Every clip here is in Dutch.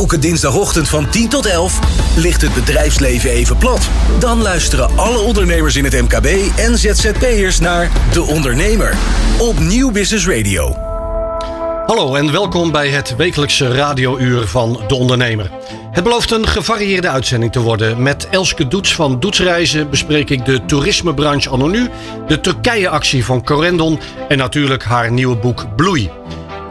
Elke dinsdagochtend van 10 tot 11 ligt het bedrijfsleven even plat. Dan luisteren alle ondernemers in het MKB en ZZP'ers naar De Ondernemer op Nieuw Business Radio. Hallo en welkom bij het wekelijkse radiouur van De Ondernemer. Het belooft een gevarieerde uitzending te worden. Met Elske Doets van Doetsreizen bespreek ik de toerismebranche anno nu, de Turkije-actie van Corendon en natuurlijk haar nieuwe boek Bloei.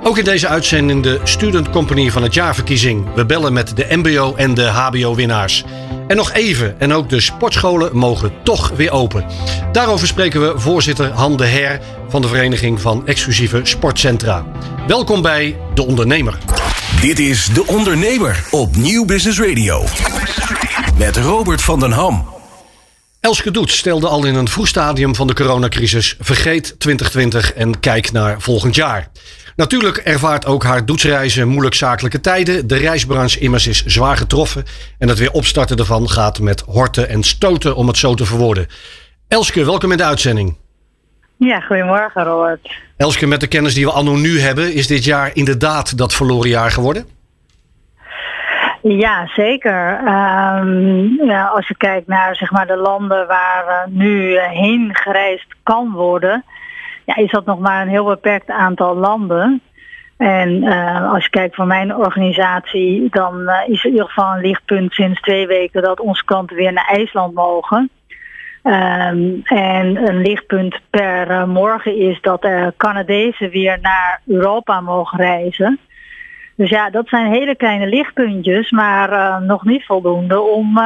Ook in deze uitzending de Student Company van het jaarverkiezing. We bellen met de MBO en de HBO-winnaars. En nog even, en ook de sportscholen mogen toch weer open. Daarover spreken we voorzitter Han de Her van de Vereniging van Exclusieve Sportcentra. Welkom bij De Ondernemer. Dit is De Ondernemer op Nieuw Business Radio. Met Robert van den Ham. Elske Doets stelde al in een vroeg stadium van de coronacrisis: vergeet 2020 en kijk naar volgend jaar. Natuurlijk ervaart ook haar doetsreizen moeilijk zakelijke tijden. De reisbranche immers is zwaar getroffen. En het weer opstarten ervan gaat met horten en stoten, om het zo te verwoorden. Elske, welkom in de uitzending. Ja, goedemorgen Robert. Elske, met de kennis die we anno nu hebben, is dit jaar inderdaad dat verloren jaar geworden? Ja, zeker. Um, ja, als je kijkt naar zeg maar, de landen waar uh, nu heen gereisd kan worden, ja, is dat nog maar een heel beperkt aantal landen. En uh, als je kijkt voor mijn organisatie, dan uh, is in ieder geval een lichtpunt sinds twee weken dat onze klanten weer naar IJsland mogen. Um, en een lichtpunt per uh, morgen is dat Canadezen weer naar Europa mogen reizen. Dus ja, dat zijn hele kleine lichtpuntjes, maar nog niet voldoende om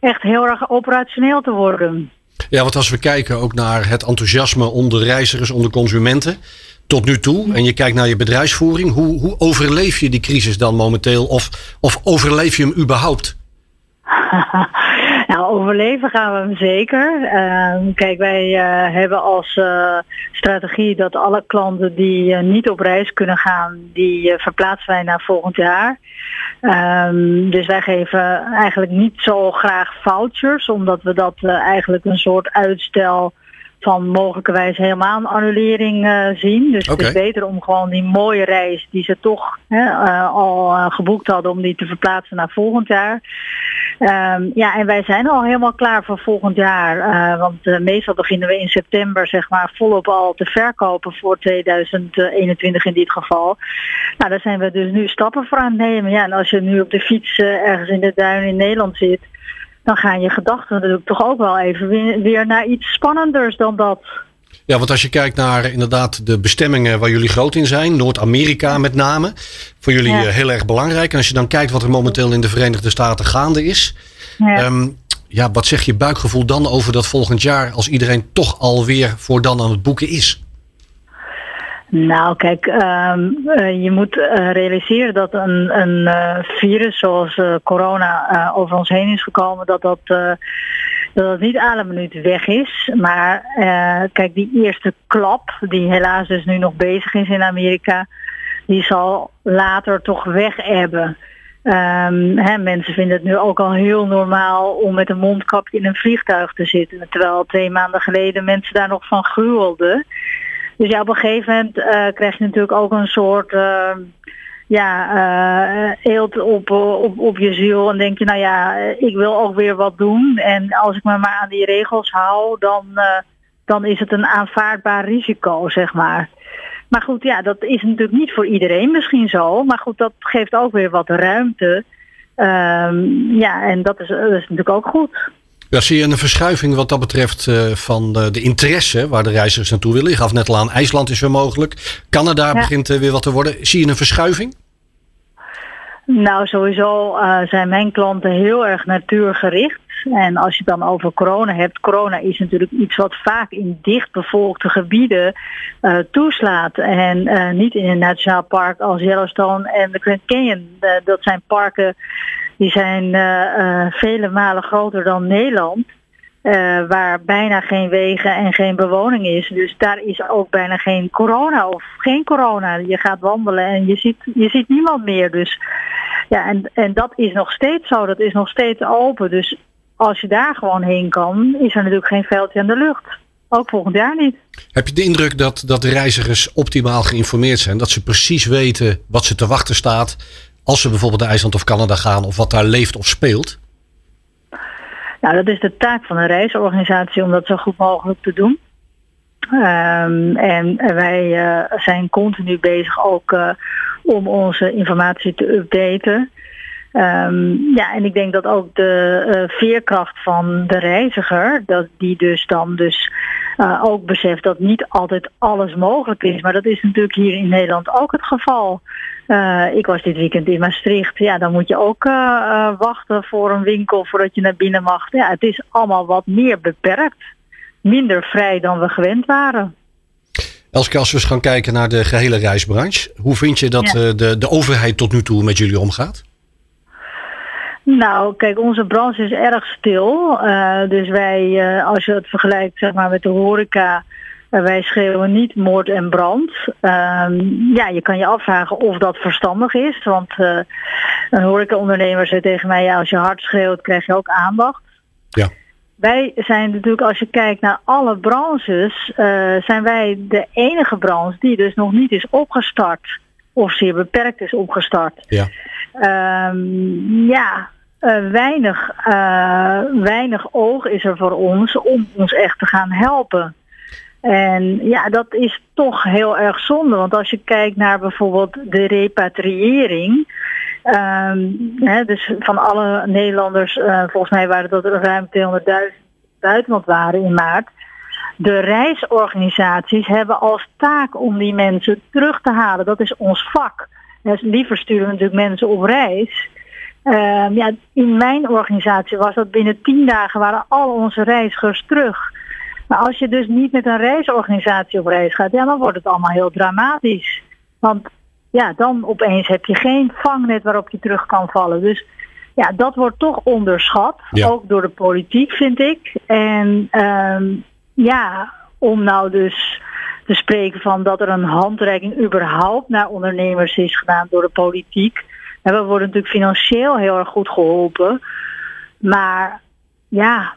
echt heel erg operationeel te worden. Ja, want als we kijken ook naar het enthousiasme onder reizigers, onder consumenten tot nu toe. En je kijkt naar je bedrijfsvoering. Hoe, hoe overleef je die crisis dan momenteel? Of, of overleef je hem überhaupt? overleven gaan we hem zeker. Uh, kijk, wij uh, hebben als uh, strategie dat alle klanten die niet op reis kunnen gaan, die verplaatsen wij naar volgend jaar. Um, dus wij geven eigenlijk niet zo graag vouchers, omdat we dat eigenlijk een soort uitstel van mogelijkerwijs helemaal een annulering uh, zien. Dus okay. het is beter om gewoon die mooie reis die ze toch hè, uh, al uh, geboekt hadden om die te verplaatsen naar volgend jaar. Um, ja, en wij zijn al helemaal klaar voor volgend jaar. want meestal beginnen we in september zeg maar volop al te verkopen voor 2021 in dit geval. Nou, daar zijn we dus nu stappen voor aan het nemen. Ja, en als je nu op de fiets ergens in de duin in Nederland zit dan gaan je gedachten natuurlijk toch ook wel even weer naar iets spannenders dan dat. Ja, want als je kijkt naar inderdaad de bestemmingen waar jullie groot in zijn, Noord-Amerika met name, voor jullie ja. heel erg belangrijk. En als je dan kijkt wat er momenteel in de Verenigde Staten gaande is, ja. Um, ja, wat zegt je buikgevoel dan over dat volgend jaar als iedereen toch alweer voor dan aan het boeken is? Nou, kijk, um, uh, je moet uh, realiseren dat een, een uh, virus zoals corona over ons heen is gekomen, dat dat, dat het niet alle minuut weg is. Maar kijk, die eerste klap, die helaas dus nu nog bezig is in Amerika, die zal later toch weg hebben. Um, hè, mensen vinden het nu ook al heel normaal om met een mondkapje in een vliegtuig te zitten. Terwijl twee maanden geleden mensen daar nog van gruwelden. Dus ja, op een gegeven moment uh, krijg je natuurlijk ook een soort uh, ja, uh, eelt op, op, op je ziel. En denk je, nou ja, ik wil ook weer wat doen. En als ik me maar aan die regels hou, dan, dan is het een aanvaardbaar risico, zeg maar. Maar goed, ja, dat is natuurlijk niet voor iedereen misschien zo. Maar goed, dat geeft ook weer wat ruimte. Um, ja, en dat is, dat is natuurlijk ook goed. Ja, zie je een verschuiving wat dat betreft uh, van de, de, interesse waar de reizigers naartoe willen? Je gaf net al aan, IJsland is weer mogelijk. Canada ja. begint uh, weer wat te worden. Zie je een verschuiving? Nou, sowieso uh, zijn mijn klanten heel erg natuurgericht. En als je het dan over corona hebt, corona is natuurlijk iets wat vaak in dichtbevolkte gebieden uh, toeslaat. En uh, niet in een nationaal park als Yellowstone en de Grand Canyon. Uh, dat zijn parken die zijn vele malen groter dan Nederland. Waar bijna geen wegen en geen bewoning is. Dus daar is ook bijna geen corona of geen corona. Je gaat wandelen en je ziet, je ziet niemand meer. Dus ja, en, en dat is nog steeds zo. Dat is nog steeds open. Dus als je daar gewoon heen kan, is er natuurlijk geen veldje aan de lucht. Ook volgend jaar niet. Heb je de indruk dat, dat de reizigers optimaal geïnformeerd zijn? Dat ze precies weten wat ze te wachten staat als ze bijvoorbeeld naar IJsland of Canada gaan of wat daar leeft of speelt? Nou, dat is de taak van een reisorganisatie om dat zo goed mogelijk te doen. Um, en wij uh, zijn continu bezig ook uh, om onze informatie te updaten. Um, ja, en ik denk dat ook de uh, veerkracht van de reiziger, dat die dus dan dus ook beseft dat niet altijd alles mogelijk is. Maar dat is natuurlijk hier in Nederland ook het geval. ik was dit weekend in Maastricht. Ja, dan moet je ook wachten voor een winkel voordat je naar binnen mag. Ja, het is allemaal wat meer beperkt minder vrij dan we gewend waren. Elske, als we eens gaan kijken naar de gehele reisbranche, hoe vind je dat ja. de, de overheid tot nu toe met jullie omgaat? Nou, kijk, onze branche is erg stil. Uh, dus wij, uh, als je het vergelijkt zeg maar, met de horeca, uh, wij schreeuwen niet moord en brand. ja, je kan je afvragen of dat verstandig is. Want een horecaondernemer zei tegen mij, ja, als je hard schreeuwt, krijg je ook aandacht. Ja. Wij zijn natuurlijk, als je kijkt naar alle branches, zijn wij de enige branche die dus nog niet is opgestart. Of zeer beperkt is opgestart. Ja, um, ja uh, weinig, uh, weinig oog is er voor ons om ons echt te gaan helpen. En ja, dat is toch heel erg zonde. Want als je kijkt naar bijvoorbeeld de repatriëring. Um, hè, dus van alle Nederlanders, uh, volgens mij waren dat er ruim 200.000 buitenland waren in maart. De reisorganisaties hebben als taak om die mensen terug te halen. Dat is ons vak. Dus liever sturen we natuurlijk mensen op reis. Uh, ja, in mijn organisatie was dat binnen tien dagen waren al onze reizigers terug. Maar als je dus niet met een reisorganisatie op reis gaat, ja, dan wordt het allemaal heel dramatisch. Want ja, dan opeens heb je geen vangnet waarop je terug kan vallen. Dus ja, dat wordt toch onderschat, Ja. ook door de politiek, vind ik. En ehm, ja, om nou dus te spreken van dat er een handreiking überhaupt naar ondernemers is gedaan door de politiek. En we worden natuurlijk financieel heel erg goed geholpen. Maar ja,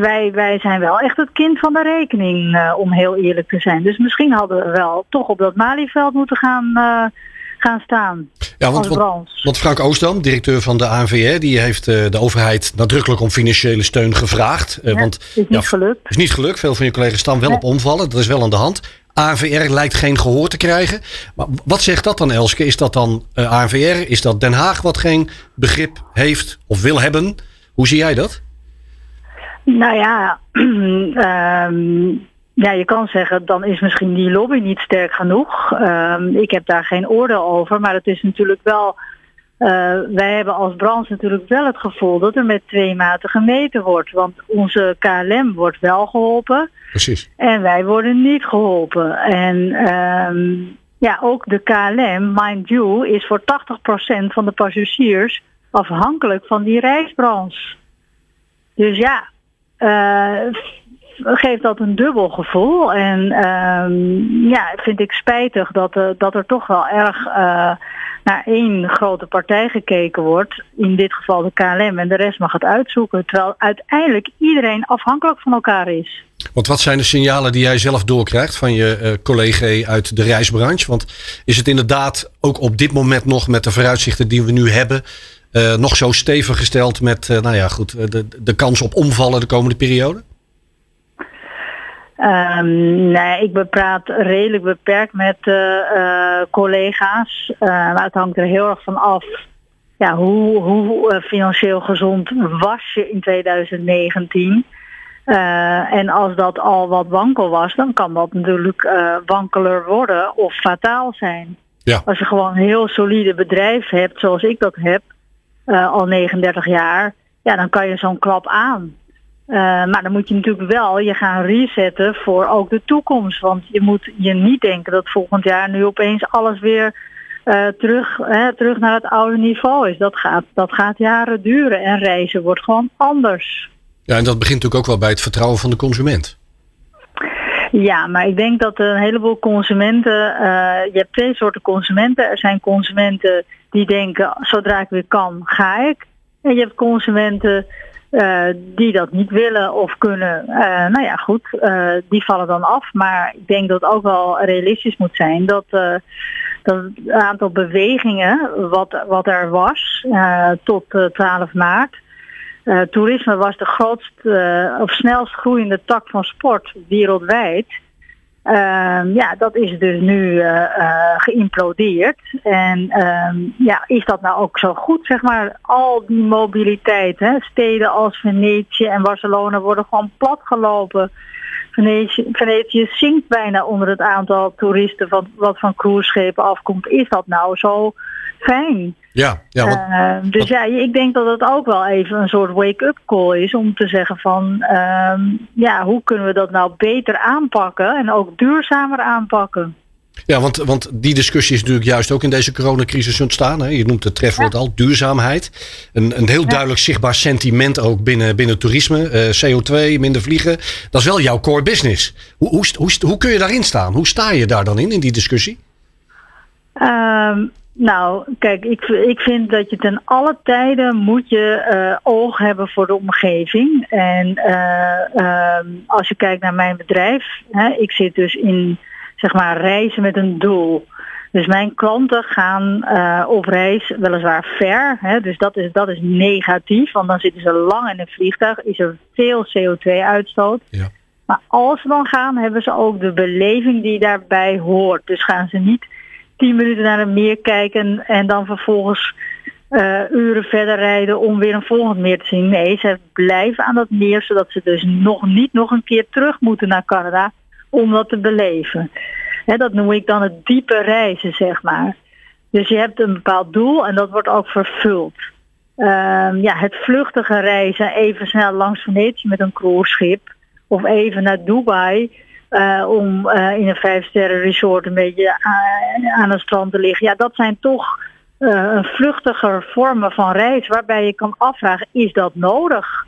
wij, wij zijn wel echt het kind van de rekening, eh, om heel eerlijk te zijn. Dus misschien hadden we wel toch op dat Malieveld moeten gaan, eh, gaan staan. Ja, want, als want, Frank Oostdam, directeur van de ANVR, die heeft eh, de overheid nadrukkelijk om financiële steun gevraagd. Ja, want is niet ja, gelukt. is niet gelukt. Veel van je collega's staan wel Nee. op omvallen. Dat is wel aan de hand. ANVR lijkt geen gehoor te krijgen. Maar wat zegt dat dan, Elske? Is dat dan ANVR? Is dat Den Haag wat geen begrip heeft of wil hebben? Hoe zie jij dat? Nou ja, ehm, ja, je kan zeggen, dan is misschien die lobby niet sterk genoeg. Ehm, ik heb daar geen oordeel over, maar het is natuurlijk wel. Eh, wij hebben als branche natuurlijk wel het gevoel dat er met twee maten gemeten wordt. Want onze KLM wordt wel geholpen Precies. en wij worden niet geholpen. En ehm, ja, ook de KLM, mind you, is voor 80% van de passagiers afhankelijk van die reisbranche. Dus ja, eh, geeft dat een dubbel gevoel. En ehm, ja, vind ik spijtig dat, eh, dat er toch wel erg eh, naar één grote partij gekeken wordt. In dit geval de KLM. En de rest mag het uitzoeken. Terwijl uiteindelijk iedereen afhankelijk van elkaar is. Want wat zijn de signalen die jij zelf doorkrijgt van je eh, collega uit de reisbranche? Want is het inderdaad ook op dit moment nog met de vooruitzichten die we nu hebben, nog zo stevig gesteld met, nou ja, goed, de, de kans op omvallen de komende periode? Um, nee, ik bepraat redelijk beperkt met uh, uh, collega's. Uh, maar het hangt er heel erg van af. Ja, hoe, hoe financieel gezond was je in 2019? en als dat al wat wankel was, dan kan dat natuurlijk wankeler worden of fataal zijn. Ja. Als je gewoon een heel solide bedrijf hebt, zoals ik dat heb, al 39 jaar, ja, dan kan je zo'n klap aan. Uh, maar dan moet je natuurlijk wel je gaan resetten voor ook de toekomst. Want je moet je niet denken dat volgend jaar nu opeens alles weer uh, terug, hè, terug naar het oude niveau is. Dat gaat, dat gaat jaren duren en reizen wordt gewoon anders. Ja, en dat begint natuurlijk ook wel bij het vertrouwen van de consument. Ja, maar ik denk dat een heleboel consumenten. Uh, je hebt twee soorten consumenten. Er zijn consumenten die denken: zodra ik weer kan, ga ik. En je hebt consumenten uh, die dat niet willen of kunnen. Uh, nou ja, goed, uh, die vallen dan af. Maar ik denk dat het ook wel realistisch moet zijn dat, dat het aantal bewegingen wat, wat er was tot 12 maart. toerisme was de grootste of snelst groeiende tak van sport wereldwijd. Ehm, ja, dat is dus nu uh, geïmplodeerd. En ehm, ja, is dat nou ook zo goed, zeg maar? Al die mobiliteit, hè? steden als Venetië en Barcelona worden gewoon platgelopen. Venetië, Venetië zinkt bijna onder het aantal toeristen wat, wat van cruiseschepen afkomt. Is dat nou zo fijn? Ja, ja uh, dus ja, ik denk dat het ook wel even een soort wake-up call is om te zeggen van uh, ja, hoe kunnen we dat nou beter aanpakken en ook duurzamer aanpakken. Ja, want, want die discussie is natuurlijk juist ook in deze coronacrisis ontstaan. Hè? Je noemt het trefwoord al, duurzaamheid. Een, een heel duidelijk zichtbaar sentiment ook binnen, binnen toerisme. Uh, eh, CO2, minder vliegen. Dat is wel jouw core business. Hoe, hoe, hoe, hoe kun je daarin staan? Hoe sta je daar dan in, in die discussie? Um, nou, kijk, ik, ik vind dat je ten alle tijden moet je uh, oog hebben voor de omgeving. En uh, uh, als je kijkt naar mijn bedrijf, hè, ik zit dus in zeg maar reizen met een doel. Dus mijn klanten gaan uh, op reis weliswaar ver. Hè, dus dat is, dat is negatief, want dan zitten ze lang in een vliegtuig, is er veel CO2-uitstoot. Ja. Maar als ze dan gaan, hebben ze ook de beleving die daarbij hoort. Dus gaan ze niet tien minuten naar een meer kijken en dan vervolgens uh, uren verder rijden om weer een volgend meer te zien. Nee, ze blijven aan dat meer zodat ze dus nog niet nog een keer terug moeten naar Canada om dat te beleven. He, dat noem ik dan het diepe reizen, zeg maar. Dus je hebt een bepaald doel en dat wordt ook vervuld. Uh, ja, het vluchtige reizen, even snel langs Venetië met een cruiseschip of even naar Dubai uh, om uh, in een vijfsterren resort een beetje aan, aan het strand te liggen. Ja, dat zijn toch uh, vluchtiger vormen van reis waarbij je kan afvragen, is dat nodig?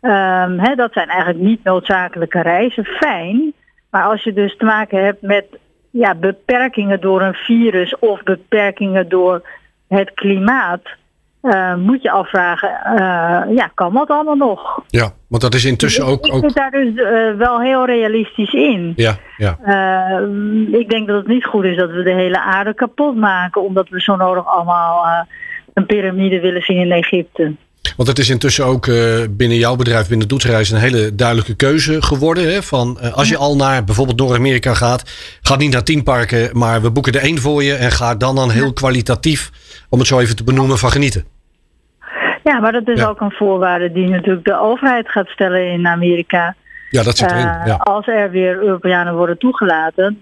Um, hè, dat zijn eigenlijk niet noodzakelijke reizen. Fijn, maar als je dus te maken hebt met ja, beperkingen door een virus of beperkingen door het klimaat, uh, moet je afvragen, uh, ja, kan dat allemaal nog? Ja, want dat is intussen ook... Ik, ik zit daar dus uh, wel heel realistisch in. Ja, ja. ik denk dat het niet goed is dat we de hele aarde kapot maken, omdat we zo nodig allemaal een piramide willen zien in Egypte. Want het is intussen ook uh, binnen jouw bedrijf, binnen Doetsreis, een hele duidelijke keuze geworden. Hè? Van, uh, als je al naar bijvoorbeeld Noord-Amerika gaat, ga niet naar tien parken, maar we boeken er één voor je en ga dan dan heel kwalitatief, om het zo even te benoemen, van genieten. Ja, maar dat is ook een voorwaarde die natuurlijk de overheid gaat stellen in Amerika. Ja, dat zit erin. Uh, ja. Als er weer Europeanen worden toegelaten,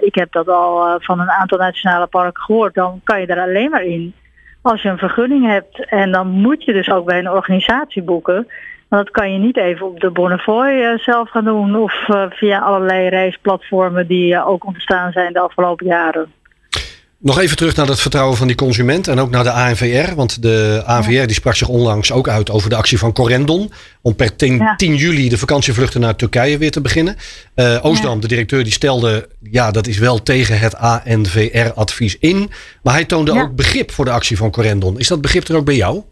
ik heb dat al van een aantal nationale parken gehoord, dan kan je er alleen maar in als je een vergunning hebt. En dan moet je dus ook bij een organisatie boeken. Want dat kan je niet even op de Bonnefoy uh, zelf gaan doen of uh, via allerlei reisplatformen die uh, ook ontstaan zijn de afgelopen jaren. Nog even terug naar het vertrouwen van die consument en ook naar de ANVR. Want de ANVR die sprak zich onlangs ook uit over de actie van Corendon. Om per 10, ja. 10 juli de vakantievluchten naar Turkije weer te beginnen. Uh, Oostdam, ja. de directeur, die stelde, ja dat is wel tegen het ANVR-advies in. Maar hij toonde ook begrip voor de actie van Corendon. Is dat begrip er ook bij jou?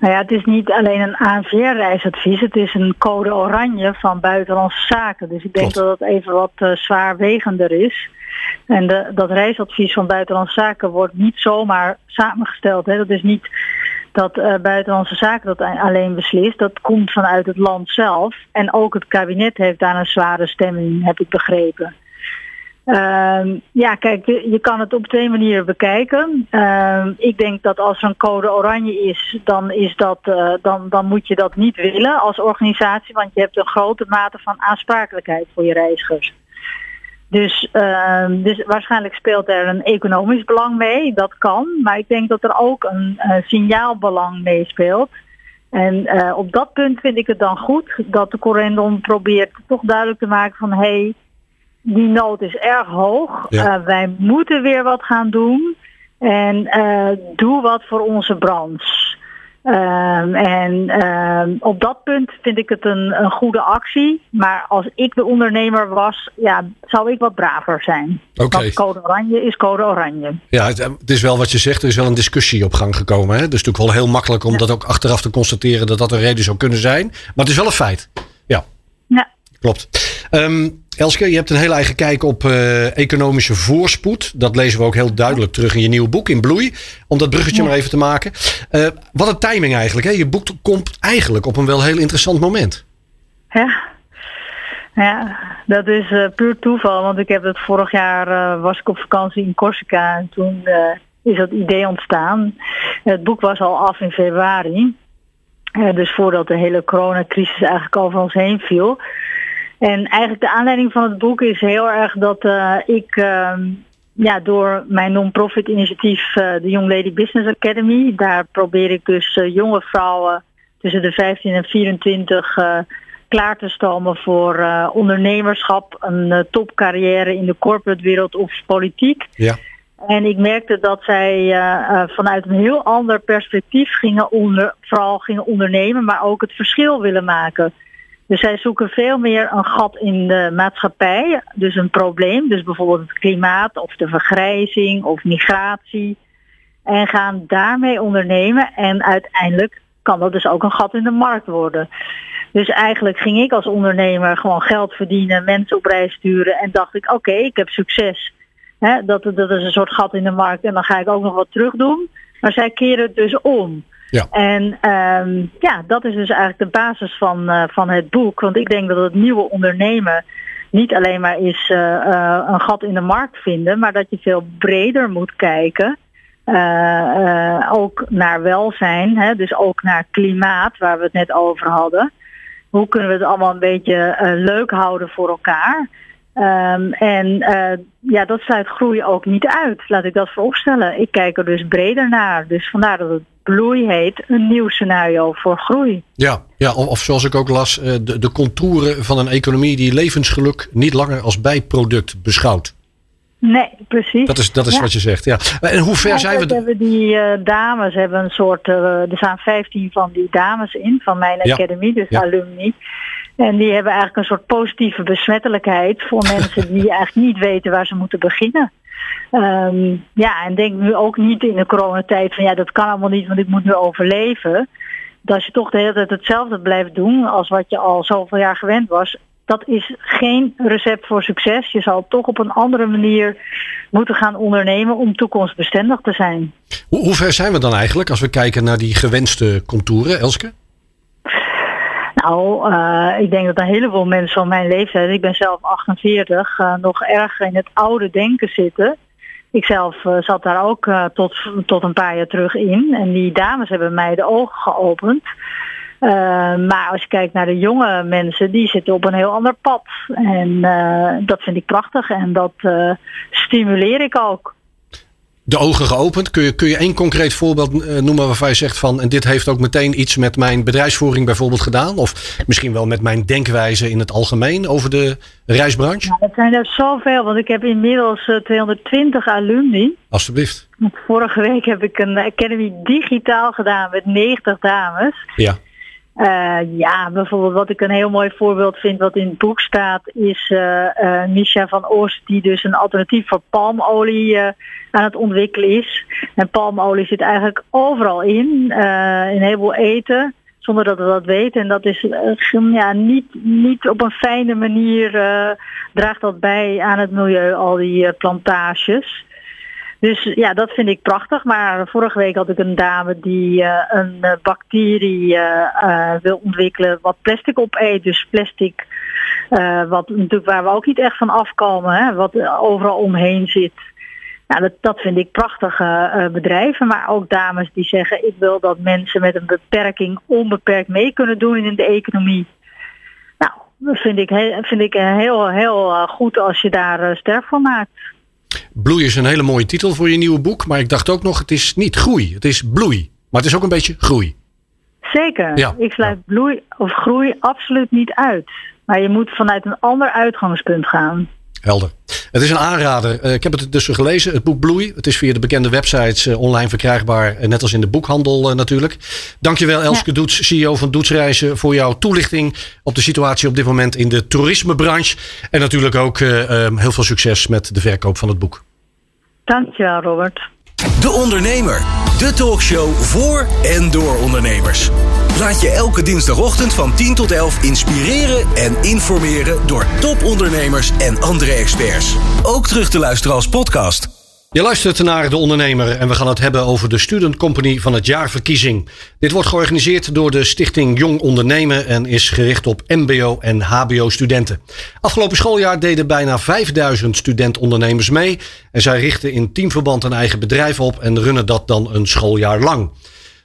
Nou ja, het is niet alleen een ANVR-reisadvies. Het is een code oranje van buitenlandse zaken. Dus ik denk Klopt. dat het even wat uh, zwaarwegender is. En dat reisadvies van Buitenlandse Zaken wordt niet zomaar samengesteld. Hè. Dat is niet dat uh, Buitenlandse Zaken dat alleen beslist. Dat komt vanuit het land zelf. En ook het kabinet heeft daar een zware stemming, heb ik begrepen. Uh, ja, kijk, je, kan het op twee manieren bekijken. Uh, ik denk dat als er een code oranje is, dan, is dat, uh, dan, dan moet je dat niet willen als organisatie, want je hebt een grote mate van aansprakelijkheid voor je reizigers. Dus, uh, dus waarschijnlijk speelt er een economisch belang mee, dat kan. Maar ik denk dat er ook een uh, signaalbelang meespeelt. En uh, op dat punt vind ik het dan goed dat de Corendon probeert toch duidelijk te maken van hé, hey, die nood is erg hoog. Ja. wij moeten weer wat gaan doen. En doe wat voor onze branche. Um, en um, op dat punt vind ik het een, een, goede actie. Maar als ik de ondernemer was, ja, zou ik wat braver zijn. Okay. Want code oranje is code oranje. Ja, het, het, is wel wat je zegt. Er is wel een discussie op gang gekomen. Hè? Dus natuurlijk wel heel makkelijk om ja. dat ook achteraf te constateren dat dat een reden zou kunnen zijn. Maar het is wel een feit. Ja. Ja. Klopt. Um, Elske, je hebt een heel eigen kijk op economische voorspoed. Dat lezen we ook heel duidelijk terug in je nieuwe boek in Bloei. Om dat bruggetje maar even te maken. wat een timing eigenlijk. Hè? Je boek komt eigenlijk op een wel heel interessant moment. Ja, ja, dat is uh, puur toeval. Want ik heb het vorig jaar was ik op vakantie in Corsica en toen is dat idee ontstaan. Het boek was al af in februari. dus voordat de hele coronacrisis eigenlijk over ons heen viel. En eigenlijk de aanleiding van het boek is heel erg dat ik ehm, ja, door mijn non-profit initiatief, de Young Lady Business Academy, daar probeer ik dus jonge vrouwen tussen de 15 en 24 klaar te stomen voor ondernemerschap, een topcarrière in de corporate wereld of politiek. Ja. En ik merkte dat zij uh, vanuit een heel ander perspectief gingen onder, vooral gingen ondernemen, maar ook het verschil willen maken. Dus zij zoeken veel meer een gat in de maatschappij, dus een probleem, dus bijvoorbeeld het klimaat of de vergrijzing of migratie. En gaan daarmee ondernemen en uiteindelijk kan dat dus ook een gat in de markt worden. Dus eigenlijk ging ik als ondernemer gewoon geld verdienen, mensen op reis sturen en dacht ik, oké, ik heb succes. dat, dat is een soort gat in de markt en dan ga ik ook nog wat terug doen. Maar zij keren het dus om. Ja. En ehm, ja, dat is dus eigenlijk de basis van, uh, van het boek. Want ik denk dat het nieuwe ondernemen niet alleen maar is uh, uh, een gat in de markt vinden, maar dat je veel breder moet kijken. ook naar welzijn, hè, dus ook naar klimaat, waar we het net over hadden hoe kunnen we het allemaal een beetje leuk houden voor elkaar. Um, en uh, ja, dat sluit groei ook niet uit, laat ik dat vooropstellen. Ik kijk er dus breder naar. Dus vandaar dat het bloei heet, een nieuw scenario voor groei. Ja, ja of, of zoals ik ook las, uh, de, de contouren van een economie die levensgeluk niet langer als bijproduct beschouwt. Nee, precies. Dat is, dat is wat je zegt, ja. En hoe ver zijn we... hebben die uh, dames, hebben een soort, uh, er staan 15 van die dames in, van mijn ja. academie, dus ja. alumni. En die hebben eigenlijk een soort positieve besmettelijkheid voor mensen die eigenlijk niet weten waar ze moeten beginnen. Um, ja, en denk nu ook niet in de coronatijd van ja, dat kan allemaal niet, want ik moet nu overleven. Dat als je toch de hele tijd hetzelfde blijft doen als wat je al zoveel jaar gewend was, dat is geen recept voor succes. Je zal toch op een andere manier moeten gaan ondernemen om toekomstbestendig te zijn. Hoe, hoe ver zijn we dan eigenlijk als we kijken naar die gewenste contouren, Elske? Nou, uh, ik denk dat een heleboel mensen van mijn leeftijd, ik ben zelf 48, uh, nog erg in het oude denken zitten. Ik zelf uh, zat daar ook tot, tot een paar jaar terug in. En die dames hebben mij de ogen geopend. Maar als je kijkt naar de jonge mensen, die zitten op een heel ander pad. En dat vind ik prachtig en dat stimuleer ik ook. De ogen geopend. Kun je, kun je één concreet voorbeeld noemen waarvan je zegt van... en dit heeft ook meteen iets met mijn bedrijfsvoering bijvoorbeeld gedaan? Of misschien wel met mijn denkwijze in het algemeen over de reisbranche? Ja, dat zijn er zoveel, want ik heb inmiddels 220 alumni. Alsjeblieft. Vorige week heb ik een Academy digitaal gedaan met 90 dames. Ja. Uh, ja, bijvoorbeeld wat ik een heel mooi voorbeeld vind wat in het boek staat, is uh, Misha van Oost, die dus een alternatief voor palmolie aan het ontwikkelen is. En palmolie zit eigenlijk overal in, in een heleboel eten, zonder dat we dat weten. En dat is ja, niet, niet op een fijne manier draagt dat bij aan het milieu, al die plantages. Dus ja, dat vind ik prachtig. Maar vorige week had ik een dame die uh, een uh, bacterie uh, wil ontwikkelen wat plastic opeet. Dus plastic, wat natuurlijk waar we ook niet echt van afkomen, hè, wat overal omheen zit. Nou, dat, dat vind ik prachtige bedrijven. Maar ook dames die zeggen, ik wil dat mensen met een beperking onbeperkt mee kunnen doen in de economie. Nou, dat vind ik, vind ik heel, heel goed als je daar sterk voor maakt. Bloei is een hele mooie titel voor je nieuwe boek. Maar ik dacht ook nog, het is niet groei. Het is bloei. Maar het is ook een beetje groei. Zeker. Ja. Ik sluit bloei of groei absoluut niet uit. Maar je moet vanuit een ander uitgangspunt gaan. Helder. Het is een aanrader. Uh, ik heb het dus gelezen, het boek Bloei. Het is via de bekende websites uh, online verkrijgbaar, uh, net als in de boekhandel natuurlijk. Dankjewel Elske ja. Doets, CEO van Doetsreizen, voor jouw toelichting op de situatie op dit moment in de toerismebranche. En natuurlijk ook heel veel succes met de verkoop van het boek. Dankjewel Robert. De Ondernemer, de talkshow voor en door ondernemers. Laat je elke dinsdagochtend van 10 tot 11 inspireren en informeren door topondernemers en andere experts. Ook terug te luisteren als podcast. Je luistert naar De Ondernemer en we gaan het hebben over de Student Company van het jaarverkiezing. Dit wordt georganiseerd door de Stichting Jong Ondernemen en is gericht op MBO en HBO studenten. Afgelopen schooljaar deden bijna 5000 student-ondernemers mee en zij richten in teamverband een eigen bedrijf op en runnen dat dan een schooljaar lang.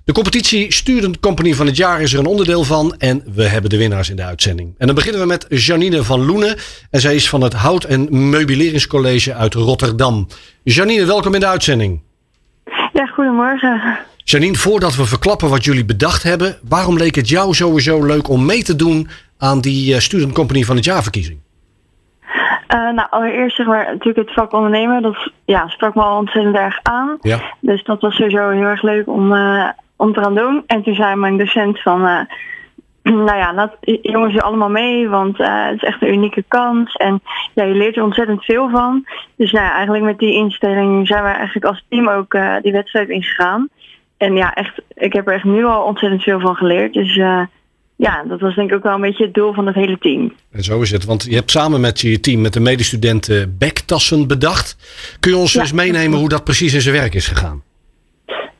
De competitie Student Company van het jaar is er een onderdeel van en we hebben de winnaars in de uitzending. En dan beginnen we met Janine van Loenen en zij is van het Hout- en Meubileringscollege uit Rotterdam. Janine, welkom in de uitzending. Ja, goedemorgen. Janine, voordat we verklappen wat jullie bedacht hebben, waarom leek het jou sowieso leuk om mee te doen aan die eh, Student Company van het jaarverkiezing? Uh, nou, allereerst zeg maar natuurlijk het vak ondernemen. Dat ja, sprak me al ontzettend erg aan. Ja. Dus dat was sowieso heel erg leuk om, uh, om te gaan doen. En toen zei mijn docent van, uh, nou ja, laat jongens je allemaal mee, want het is echt een unieke kans. En ja, je leert er ontzettend veel van. Dus nou ja, eigenlijk met die instelling zijn we eigenlijk als team ook die wedstrijd ingegaan. En ja, echt, ik heb er echt nu al ontzettend veel van geleerd. Dus ja, dat was denk ik ook wel een beetje het doel van het hele team. En zo is het, want je hebt samen met je team, met de medestudenten, bektassen bedacht. Kun je ons Ja. eens meenemen hoe dat precies in zijn werk is gegaan?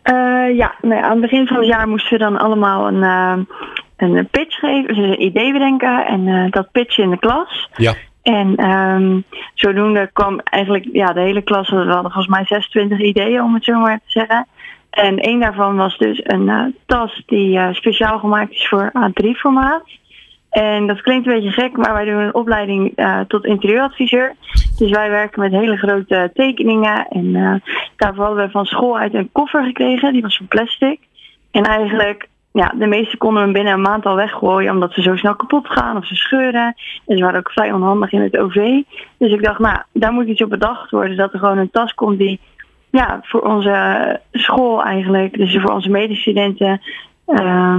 Eh, ja, nee, aan het begin van het jaar moesten we dan allemaal een, eh, een pitch geven, dus een idee bedenken en eh, dat pitchen in de klas. Ja. En ehm, zodoende kwam eigenlijk ja, de hele klas, we hadden volgens mij 26 ideeën om het zo maar te zeggen. En één daarvan was dus een tas die speciaal gemaakt is voor A3-formaat. En dat klinkt een beetje gek, maar wij doen een opleiding tot interieuradviseur. Dus wij werken met hele grote tekeningen. En eh, daarvoor hadden we van school uit een koffer gekregen, die was van plastic. En eigenlijk, ja, de meeste konden we binnen een maand al weggooien, omdat ze zo snel kapot gaan of ze scheuren. En ze waren ook vrij onhandig in het OV. Dus ik dacht, nou, daar moet iets op bedacht worden, dat er gewoon een tas komt die ja, voor onze school eigenlijk, dus voor onze medestudenten, eh,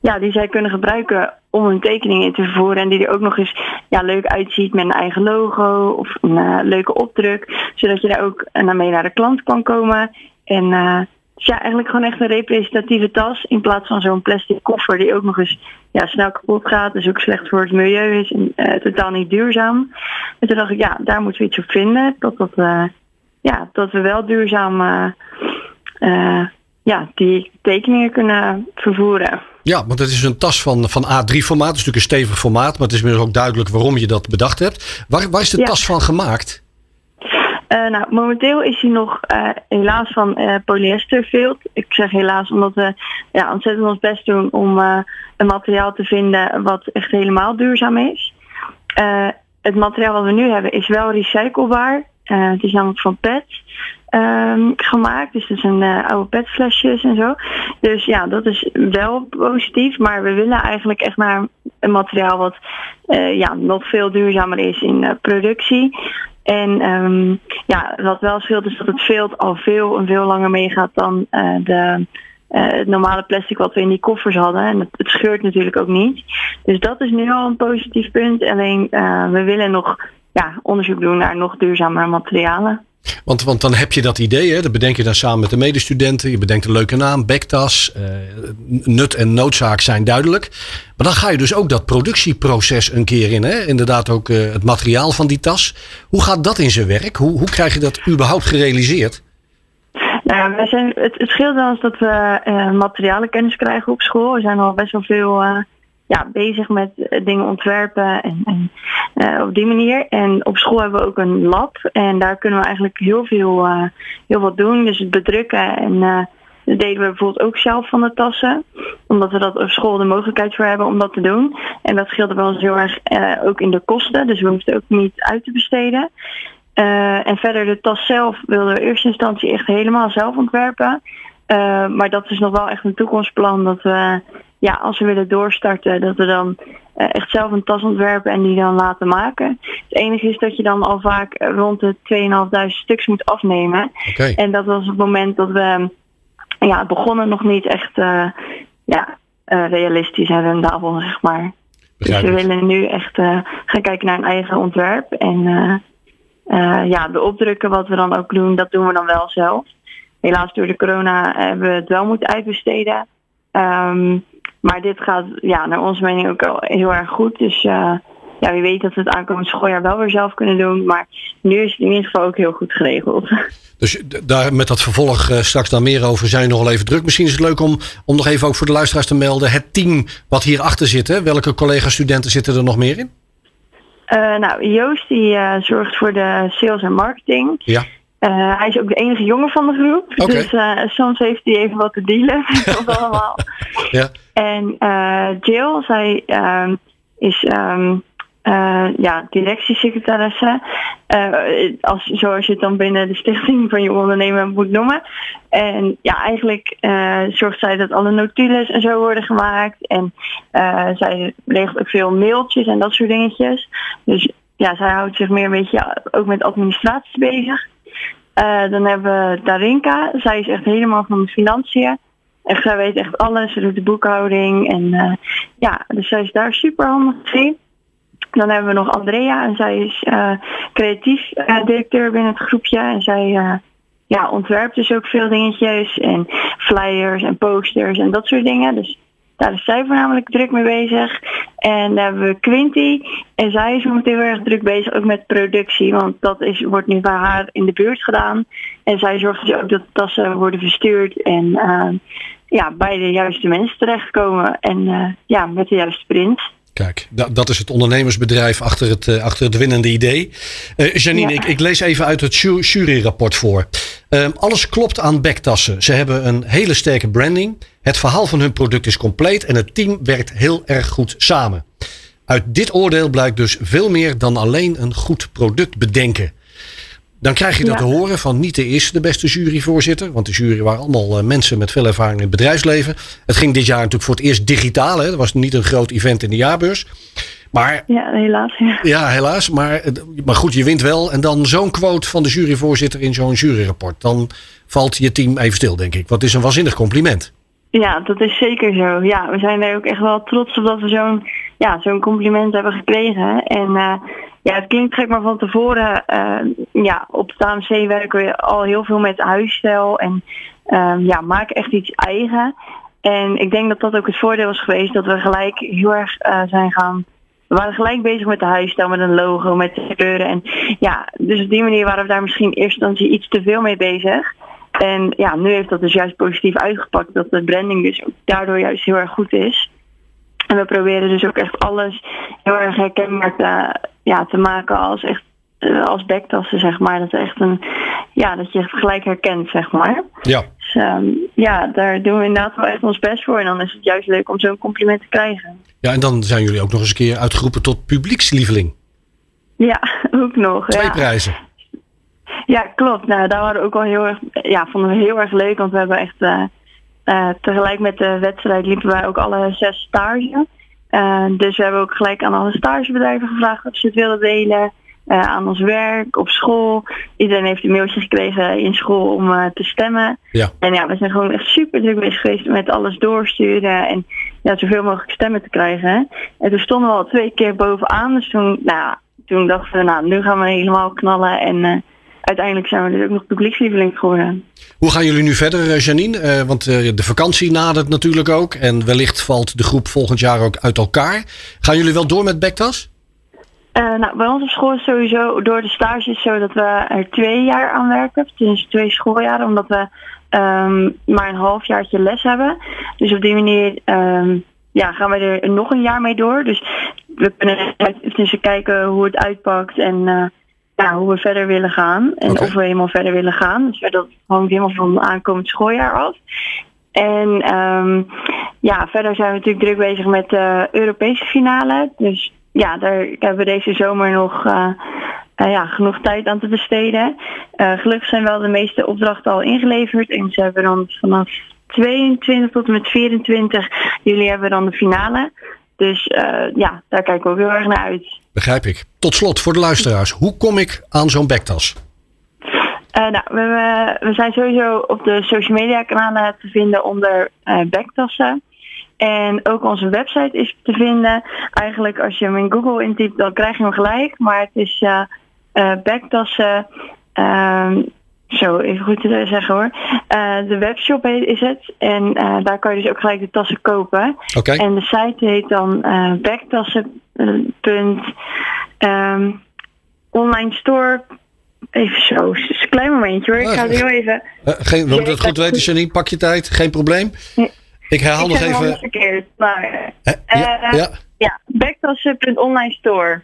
ja, die zij kunnen gebruiken om hun tekeningen in te vervoeren. En die er ook nog eens ja, leuk uitziet met een eigen logo of een eh, leuke opdruk. Zodat je daar ook uh, mee naar de klant kan komen. En eh, dus ja, eigenlijk gewoon echt een representatieve tas. In plaats van zo'n plastic koffer die ook nog eens ja, snel kapot gaat. Dus ook slecht voor het milieu is en totaal niet duurzaam. En toen dacht ik, ja, daar moeten we iets op vinden. Dat, dat, ja, dat we wel duurzaam ja, die tekeningen kunnen vervoeren. Ja, want het is een tas van, van A3-formaat. Het is natuurlijk een stevig formaat, maar het is inmiddels ook duidelijk waarom je dat bedacht hebt. Waar, waar is de Ja. tas van gemaakt? Eh, nou, momenteel is hij nog eh, helaas van eh polyestervilt. Ik zeg helaas omdat we ja, ontzettend ons best doen om een materiaal te vinden wat echt helemaal duurzaam is. Het materiaal wat we nu hebben is wel recyclebaar. Het is namelijk van PET ehm, gemaakt. Dus dat zijn eh, oude PET-flesjes en zo. Dus ja, dat is wel positief. Maar we willen eigenlijk echt naar een materiaal wat eh, ja, nog veel duurzamer is in eh, productie. En ehm, ja, wat wel scheelt is dat het vilt al veel en veel langer meegaat dan de, het normale plastic wat we in die koffers hadden. En het, scheurt natuurlijk ook niet. Dus dat is nu al een positief punt. Alleen we willen nog ja, onderzoek doen naar nog duurzamere materialen. Want, want dan heb je dat idee, hè? dat bedenk je dan samen met de medestudenten. Je bedenkt een leuke naam, bektas. eh, nut en noodzaak zijn duidelijk. Maar dan ga je dus ook dat productieproces een keer in. Hè? Inderdaad ook eh, het materiaal van die tas. Hoe gaat dat in zijn werk? Hoe, hoe krijg je dat überhaupt gerealiseerd? Nou, wij zijn, het, scheelt wel eens dat we eh materialenkennis krijgen op school. We zijn al best wel veel ja, bezig met eh, dingen ontwerpen en, en eh, op die manier. En op school hebben we ook een lab en daar kunnen we eigenlijk heel veel, eh, heel veel doen. Dus het bedrukken en eh, dat deden we bijvoorbeeld ook zelf van de tassen. Omdat we dat op school de mogelijkheid voor hebben om dat te doen. En dat scheelde wel eens heel erg ook in de kosten. Dus we hoefden ook niet uit te besteden. Uh, en verder de tas zelf wilden we in eerste instantie echt helemaal zelf ontwerpen. Uh, maar dat is nog wel echt een toekomstplan dat we, ja, als we willen doorstarten, dat we dan uh, echt zelf een tas ontwerpen en die dan laten maken. Het enige is dat je dan al vaak rond de 2.500 stuks moet afnemen. Okay. En dat was het moment dat we ja, begonnen nog niet echt uh, ja, uh, realistisch en rendabel, zeg maar. Dus we willen nu echt gaan kijken naar een eigen ontwerp. En ja, de opdrukken wat we dan ook doen, dat doen we dan wel zelf. helaas door de corona hebben we het wel moeten uitbesteden. Ehm, maar dit gaat ja, naar onze mening ook al heel erg goed. Dus uh, ja, wie weet dat we het aankomend schooljaar wel weer zelf kunnen doen. Maar nu is het in ieder geval ook heel goed geregeld. Dus daar met dat vervolg uh, straks dan meer over zijn nog wel even druk. Misschien is het leuk om, om nog even ook voor de luisteraars te melden. Het team wat hierachter zit. Hè? Welke collega-studenten zitten er nog meer in? Uh, nou, Joost die uh, zorgt voor de sales en marketing. Ja. Uh, hij is ook de enige jongen van de groep. Okay. Dus soms heeft hij even wat te dealen met ons allemaal. Ja. En Jill, zij ehm, is um, uh, ja, directiesecretaresse. Uh, als, zoals je het dan binnen de stichting van je ondernemer moet noemen. En ja, eigenlijk uh, zorgt zij dat alle notules en zo worden gemaakt. En zij regelt ook veel mailtjes en dat soort dingetjes. Dus ja, zij houdt zich meer een beetje ook met administratie bezig. Dan hebben we Darinka. Zij is echt helemaal van de financiën. Echt, zij weet echt alles. Ze doet de boekhouding. En ja, dus zij is daar super handig in. Dan hebben we nog Andrea en zij is uh, creatief directeur binnen het groepje. En zij ja, ontwerpt dus ook veel dingetjes en flyers en posters en dat soort dingen. Dus daar is zij voornamelijk druk mee bezig. En dan hebben we Quinty. En zij is momenteel heel erg druk bezig ook met productie. Want dat is, wordt nu bij haar in de buurt gedaan. En zij zorgt dus ook dat tassen worden verstuurd. En ja, bij de juiste mensen terechtkomen. En ja, met de juiste print. Kijk, dat is het ondernemersbedrijf achter het, uh, achter het winnende idee. Uh, Janine, ja. ik, ik, lees even uit het juryrapport voor. Uh, alles klopt aan backtassen. Ze hebben een hele sterke branding. Het verhaal van hun product is compleet en het team werkt heel erg goed samen. Uit dit oordeel blijkt dus veel meer dan alleen een goed product bedenken. Dan krijg je dat ja. te horen van niet de eerste de beste juryvoorzitter. Want de jury waren allemaal uh, mensen met veel ervaring in het bedrijfsleven. Het ging dit jaar natuurlijk voor het eerst digitaal. Hè. Dat was niet een groot event in de jaarbeurs. Maar, ja, helaas. Ja, ja helaas. Maar, maar goed, je wint wel. En dan zo'n quote van de juryvoorzitter in zo'n juryrapport. Dan valt je team even stil, denk ik. Wat is een waanzinnig compliment. Ja, dat is zeker zo. Ja, we zijn er ook echt wel trots op dat we zo'n ja, zo'n compliment hebben gekregen. En uh, ja, het klinkt gek, maar van tevoren, uh, ja, op het AMC werken we al heel veel met huisstijl en uh, ja, maken echt iets eigen. En ik denk dat dat ook het voordeel is geweest dat we gelijk heel erg uh, zijn gaan. We waren gelijk bezig met de huisstijl, met een logo, met de kleuren. En ja, dus op die manier waren we daar misschien eerste instantie iets te veel mee bezig. En ja, nu heeft dat dus juist positief uitgepakt. Dat de branding dus ook daardoor juist heel erg goed is. En we proberen dus ook echt alles heel erg herkenbaar te, ja, te maken als echt als backtassen, zeg maar. Dat, echt een, ja, dat je het gelijk herkent, zeg maar. Ja. Dus um, ja, daar doen we inderdaad wel echt ons best voor. En dan is het juist leuk om zo'n compliment te krijgen. Ja, en dan zijn jullie ook nog eens een keer uitgeroepen tot publiekslieveling. Ja, ook nog. Twee ja. prijzen. Ja, klopt. Nou, daar waren we ook al heel erg, ja, vonden we heel erg leuk. Want we hebben echt uh, uh, tegelijk met de wedstrijd liepen wij ook alle zes stage. Uh, dus we hebben ook gelijk aan alle stagebedrijven gevraagd of ze het wilden delen. Uh, aan ons werk, op school. Iedereen heeft een mailtje gekregen in school om te stemmen. Ja. En ja, we zijn gewoon echt super druk bezig geweest met alles doorsturen. En ja, zoveel mogelijk stemmen te krijgen. En toen stonden we al twee keer bovenaan. Dus toen, nou, toen dachten we, nou, nu gaan we helemaal knallen. En uiteindelijk zijn we dus ook nog publiekslieveling geworden. Hoe gaan jullie nu verder, Janine? Uh, want uh, de vakantie nadert natuurlijk ook. En wellicht valt de groep volgend jaar ook uit elkaar. Gaan jullie wel door met Backtas? Uh, nou, bij ons op school is sowieso door de stages zo dat we er twee jaar aan werken. Dus twee schooljaren, omdat we um, maar een halfjaartje les hebben. Dus op die manier um, ja, gaan we er nog een jaar mee door. Dus we kunnen dus kijken hoe het uitpakt en ja, hoe we verder willen gaan. En okay. of we helemaal verder willen gaan. Dus dat hangt helemaal van het aankomend schooljaar af. En um, ja, verder zijn we natuurlijk druk bezig met de Europese finale. Dus ja, daar hebben we deze zomer nog uh, uh, ja, genoeg tijd aan te besteden. Uh, gelukkig zijn wel de meeste opdrachten al ingeleverd. En ze hebben dan vanaf 22 tot en met 24 juli hebben we dan de finale. Dus ja, daar kijken we ook heel erg naar uit. Begrijp ik. Tot slot voor de luisteraars. Hoe kom ik aan zo'n backtas? Uh, nou, we, we, zijn sowieso op de social media kanalen te vinden onder uh, backtassen. En ook onze website is te vinden. Eigenlijk als je hem in Google intypt, dan krijg je hem gelijk. Maar het is uh, uh, backtassen. Uh, zo even goed te zeggen hoor. De webshop heet, is het. En daar kan je dus ook gelijk de tassen kopen. Oké. En de site heet dan backtassen. Punt, um, online store. Even zo, een klein momentje hoor. Ik ga het heel even. geen, we moeten het goed weten, Janine. Pak je tijd, geen probleem. Nee. Ik herhaal Ik nog even. het verkeerd, maar... Hè? Ja, ja. Ja, store.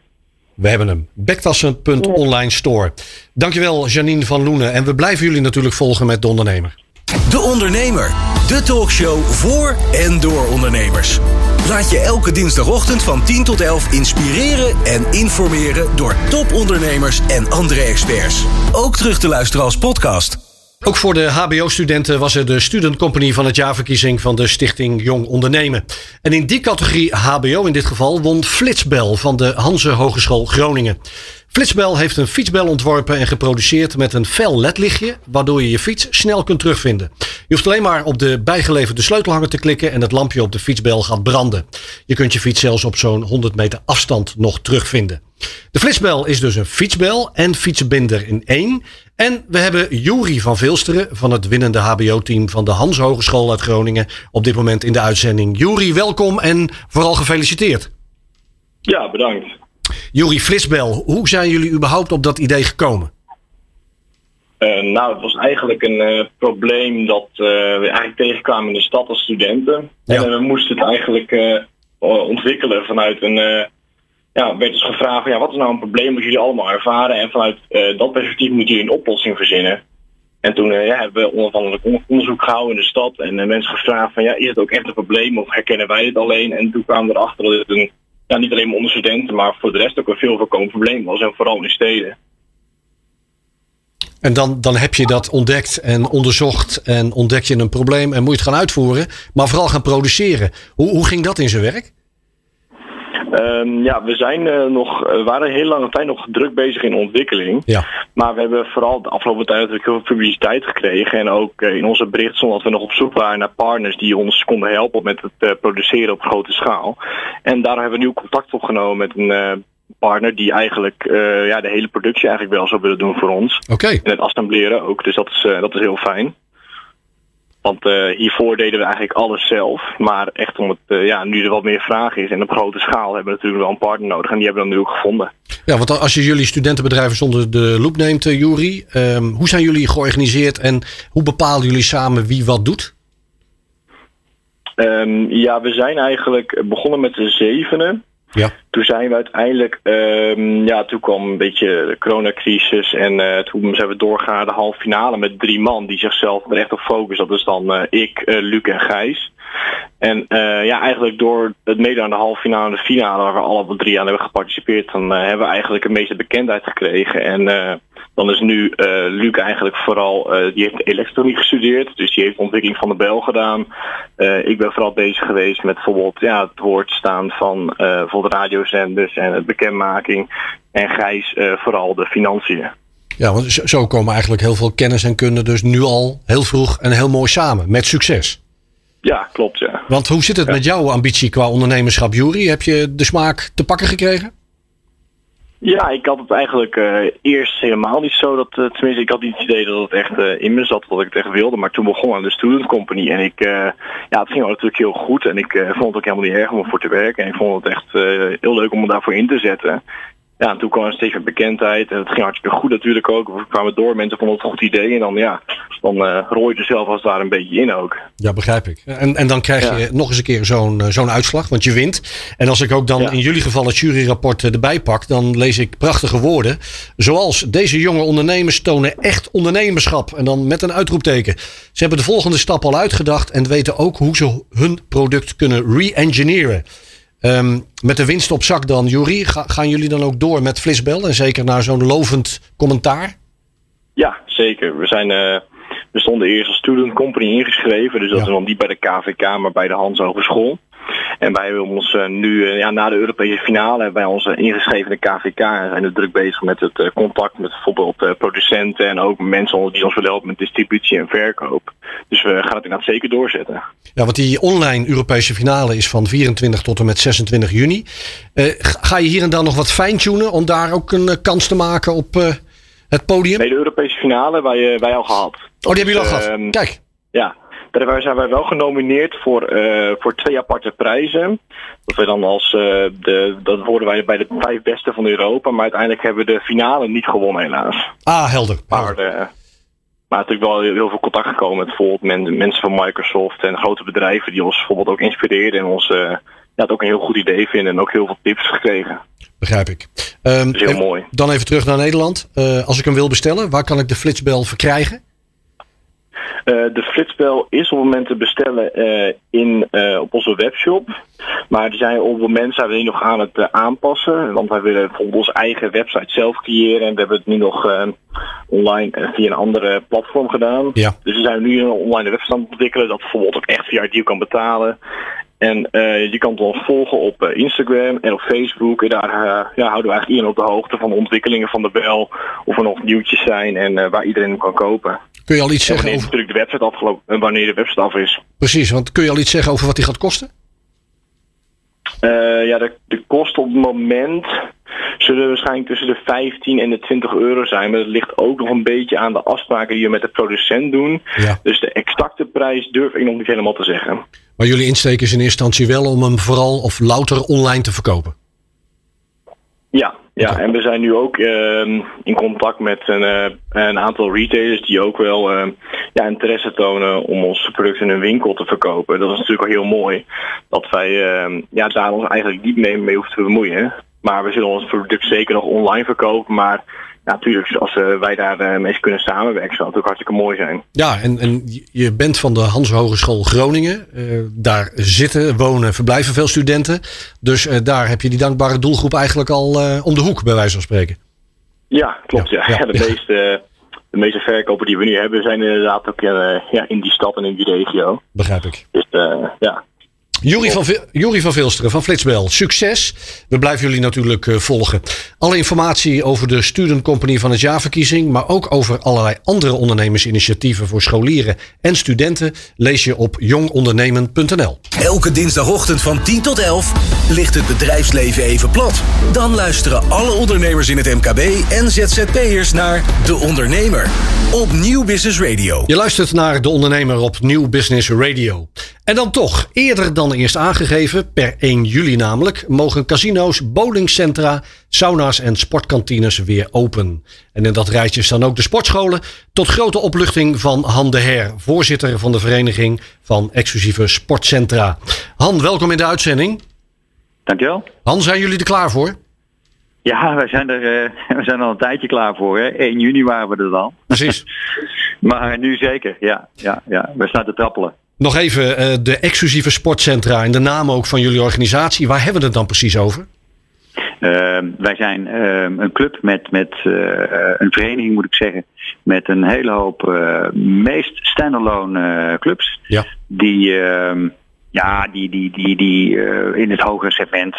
We hebben hem. Bektassen.online store. Dankjewel Janine van Loenen. En we blijven jullie natuurlijk volgen met De Ondernemer. De Ondernemer. De talkshow voor en door ondernemers. Laat je elke dinsdagochtend van 10 tot 11 inspireren en informeren door topondernemers en andere experts. Ook terug te luisteren als podcast. Ook voor de HBO-studenten was er de Student van het jaarverkiezing van de Stichting Jong Ondernemen. En in die categorie HBO in dit geval won Flitsbel van de Hanse Hogeschool Groningen. Flitsbel heeft een fietsbel ontworpen en geproduceerd met een fel ledlichtje, waardoor je je fiets snel kunt terugvinden. Je hoeft alleen maar op de bijgeleverde sleutelhanger te klikken en het lampje op de fietsbel gaat branden. Je kunt je fiets zelfs op zo'n 100 meter afstand nog terugvinden. De flitsbel is dus een fietsbel en fietsenbinder in één. En we hebben Juri van Vilsteren van het winnende HBO-team van de Hans Hogeschool uit Groningen op dit moment in de uitzending. Juri, welkom en vooral gefeliciteerd. Ja, bedankt. Juri Flitsbel, hoe zijn jullie überhaupt op dat idee gekomen? Uh, nou, het was eigenlijk een uh, probleem dat uh, we eigenlijk tegenkwamen in de stad als studenten. Ja. En we moesten het eigenlijk ontwikkelen vanuit een. Ja, werd dus gevraagd: ja, wat is nou een probleem dat jullie allemaal ervaren? En vanuit dat perspectief moeten jullie een oplossing verzinnen. En toen ja, hebben we onafhankelijk onderzoek gehouden in de stad en mensen gevraagd: van ja, is het ook echt een probleem of herkennen wij dit alleen? En toen kwamen we erachter dat het een, ja, niet alleen onder studenten, maar voor de rest ook een veel voorkomend probleem was. En vooral in steden. En dan, dan heb je dat ontdekt en onderzocht en ontdek je een probleem en moet je het gaan uitvoeren, maar vooral gaan produceren. Hoe, hoe ging dat in zijn werk? Um, ja, we zijn uh, nog, we waren heel lange tijd nog druk bezig in ontwikkeling. Ja. Maar we hebben vooral de afgelopen tijd natuurlijk heel veel publiciteit gekregen. En ook uh, in onze bericht stond dat we nog op zoek waren naar partners die ons konden helpen met het produceren op grote schaal. En daar hebben we nieuw contact opgenomen met een partner die eigenlijk ja, de hele productie eigenlijk wel zou willen doen voor ons. Oké. En het assembleren ook, dus dat is, dat is heel fijn. Want uh, hiervoor deden we eigenlijk alles zelf. Maar echt om het, ja, nu er wat meer vraag is en op grote schaal hebben we natuurlijk wel een partner nodig. En die hebben we dan nu ook gevonden. Ja, want als je jullie studentenbedrijven zonder de loep neemt, Jury. Um, hoe zijn jullie georganiseerd en hoe bepalen jullie samen wie wat doet? Um, ja, we zijn eigenlijk begonnen met de zevenen. Ja. Toen zijn we uiteindelijk, um, ja, toen kwam een beetje de coronacrisis en uh, toen zijn we doorgaan de halve finale met drie man die zichzelf er echt op focussen. Dat is dan uh, ik, uh, Luc en Gijs. En ja, eigenlijk door het meedoen aan de halve finale en de finale, waar we alle drie aan hebben geparticipeerd, dan hebben we eigenlijk een meeste bekendheid gekregen. En dan is nu uh, Luc eigenlijk vooral, uh, die heeft elektroniek gestudeerd, dus die heeft ontwikkeling van de bel gedaan. Uh, ik ben vooral bezig geweest met bijvoorbeeld ja, het woord staan van bijvoorbeeld radiozenders en het bekendmaking. En Gijs vooral de financiën. Ja, want zo komen eigenlijk heel veel kennis en kunde dus nu al heel vroeg en heel mooi samen, met succes. Ja, klopt ja. Want hoe zit het ja. met jouw ambitie qua ondernemerschap, Jury? Heb je de smaak te pakken gekregen? Ja, ik had het eigenlijk uh, eerst helemaal niet zo. Dat, uh, tenminste, ik had niet het idee dat het echt uh, in me zat, dat ik het echt wilde. Maar toen begon aan de Student Company. En ik, ja, het ging natuurlijk heel goed. En ik vond het ook helemaal niet erg om ervoor te werken. En ik vond het echt heel leuk om me daarvoor in te zetten. Ja, en toen kwam er steeds meer bekendheid. En het ging hartstikke goed natuurlijk ook. We kwamen door, mensen vonden het een goed idee. En dan, ja, dan uh, rooi je er zelf als het ware een beetje in ook. Ja, begrijp ik. En, en dan krijg je nog eens een keer zo'n zo'n uitslag, want je wint. En als ik ook dan ja. in jullie geval het juryrapport erbij pak, dan lees ik prachtige woorden. Zoals deze jonge ondernemers tonen echt ondernemerschap. En dan met een uitroepteken. Ze hebben de volgende stap al uitgedacht en weten ook hoe ze hun product kunnen re-engineeren. Um, met de winst op zak dan, Jury, ga, gaan jullie dan ook door met Flisbel en zeker naar zo'n lovend commentaar? Ja, zeker. We zijn, uh, we stonden eerst als student company ingeschreven, dus dat ja. is dan niet bij de KVK, maar bij de Hans Hogeschool. En wij hebben ons uh, nu, uh, ja, na de Europese finale, hebben wij ons ingeschreven in de KVK en zijn er druk bezig met het uh, contact met bijvoorbeeld producenten en ook mensen die ons willen helpen met distributie en verkoop. Dus we gaan het inderdaad zeker doorzetten. Ja, want die online Europese finale is van 24 tot en met 26 juni. ga je hier en dan nog wat fine-tunen om daar ook een kans te maken op Het podium? Nee, de Europese finale wij, wij al gehad. Oh, die hebben jullie al gehad. Ehm, Kijk. Ja, daar zijn wij wel genomineerd voor, eh, voor twee aparte prijzen. Dat, we dan als, eh, de, dat worden wij bij de vijf beste van Europa. Maar uiteindelijk hebben we de finale niet gewonnen helaas. Ah, helder. Maar, maar natuurlijk wel heel veel contact gekomen met bijvoorbeeld men, mensen van Microsoft en grote bedrijven die ons bijvoorbeeld ook inspireren en ons ja, het ook een heel goed idee vinden en ook heel veel tips gekregen. Begrijp ik. Um, heel even, mooi. Dan even terug naar Nederland. als ik hem wil bestellen, waar kan ik de flitsbel verkrijgen? Uh, de flitsbel is op het moment te bestellen uh, in, uh, op onze webshop. Maar die zijn op het moment zijn we die nog aan het aanpassen. Want wij willen bijvoorbeeld onze eigen website zelf creëren. En we hebben het nu nog online via een andere platform gedaan. Ja. Dus we zijn nu een online website aan het ontwikkelen. Dat bijvoorbeeld ook echt via die kan betalen. En je kan ons volgen op Instagram en op Facebook. En daar ja, houden we eigenlijk iedereen op de hoogte van de ontwikkelingen van de bel. Of er nog nieuwtjes zijn en waar iedereen hem kan kopen. Kun je al iets zeggen over... natuurlijk de website afgelopen, wanneer de website af is. Precies, want kun je al iets zeggen over wat die gaat kosten? Uh, ja, de, de kosten op het moment zullen waarschijnlijk tussen de 15 en de 20 euro zijn. Maar dat ligt ook nog een beetje aan de afspraken die we met de producent doen. Ja. Dus de exacte prijs durf ik nog niet helemaal te zeggen. Maar jullie insteek is in eerste instantie wel om hem vooral of louter online te verkopen? Ja, ja, en we zijn nu ook uh, in contact met een, uh, een, aantal retailers die ook wel uh, ja, interesse tonen om onze producten in hun winkel te verkopen. Dat is natuurlijk al heel mooi. Dat wij ehm, ja, daar ons eigenlijk niet mee, mee hoeven te bemoeien. Maar we zullen ons product zeker nog online verkopen. Maar ja, natuurlijk, als uh, wij daar mee kunnen samenwerken, zou het ook hartstikke mooi zijn. Ja, en, en je bent van de Hans Hogeschool Groningen. Uh, daar zitten, wonen, verblijven veel studenten. Dus daar heb je die dankbare doelgroep eigenlijk al om de hoek, bij wijze van spreken. Ja, klopt. Ja. ja, ja de, Meeste, de meeste verkopen die we nu hebben zijn inderdaad ook ja, in die stad en in die regio. Begrijp ik. Dus ja, Jury van, Jury van Vilsteren van Flitsbel, succes. We blijven jullie natuurlijk uh, volgen. Alle informatie over de Student Company van het jaarverkiezing, maar ook over allerlei andere ondernemersinitiatieven voor scholieren en studenten, lees je op jongondernemen.nl. Elke dinsdagochtend van 10 tot 11 ligt het bedrijfsleven even plat. Dan luisteren alle ondernemers in het MKB en ZZP'ers naar De Ondernemer op Nieuw Business Radio. Je luistert naar De Ondernemer op Nieuw Business Radio. En dan toch, eerder dan eerst aangegeven, per 1 juli namelijk, mogen casino's, bowlingcentra, sauna's en sportkantines weer open. En in dat rijtje staan ook de sportscholen, tot grote opluchting van Han de Her, voorzitter van de Vereniging van Exclusieve Sportcentra. Han, welkom in de uitzending. Dankjewel. Han, zijn jullie er klaar voor? Ja, wij zijn er, uh, we zijn al een tijdje klaar voor. Hè? 1 juni waren we er dan. Precies. maar nu zeker, ja. ja, ja. We staan te trappelen. Nog even uh, de exclusieve sportcentra en de naam ook van jullie organisatie. Waar hebben we het dan precies over? Uh, wij zijn uh, een club met, met een vereniging, moet ik zeggen, met een hele hoop meest standalone clubs. Ja. Die, ehm, ja, die, die, die, die in het hogere segment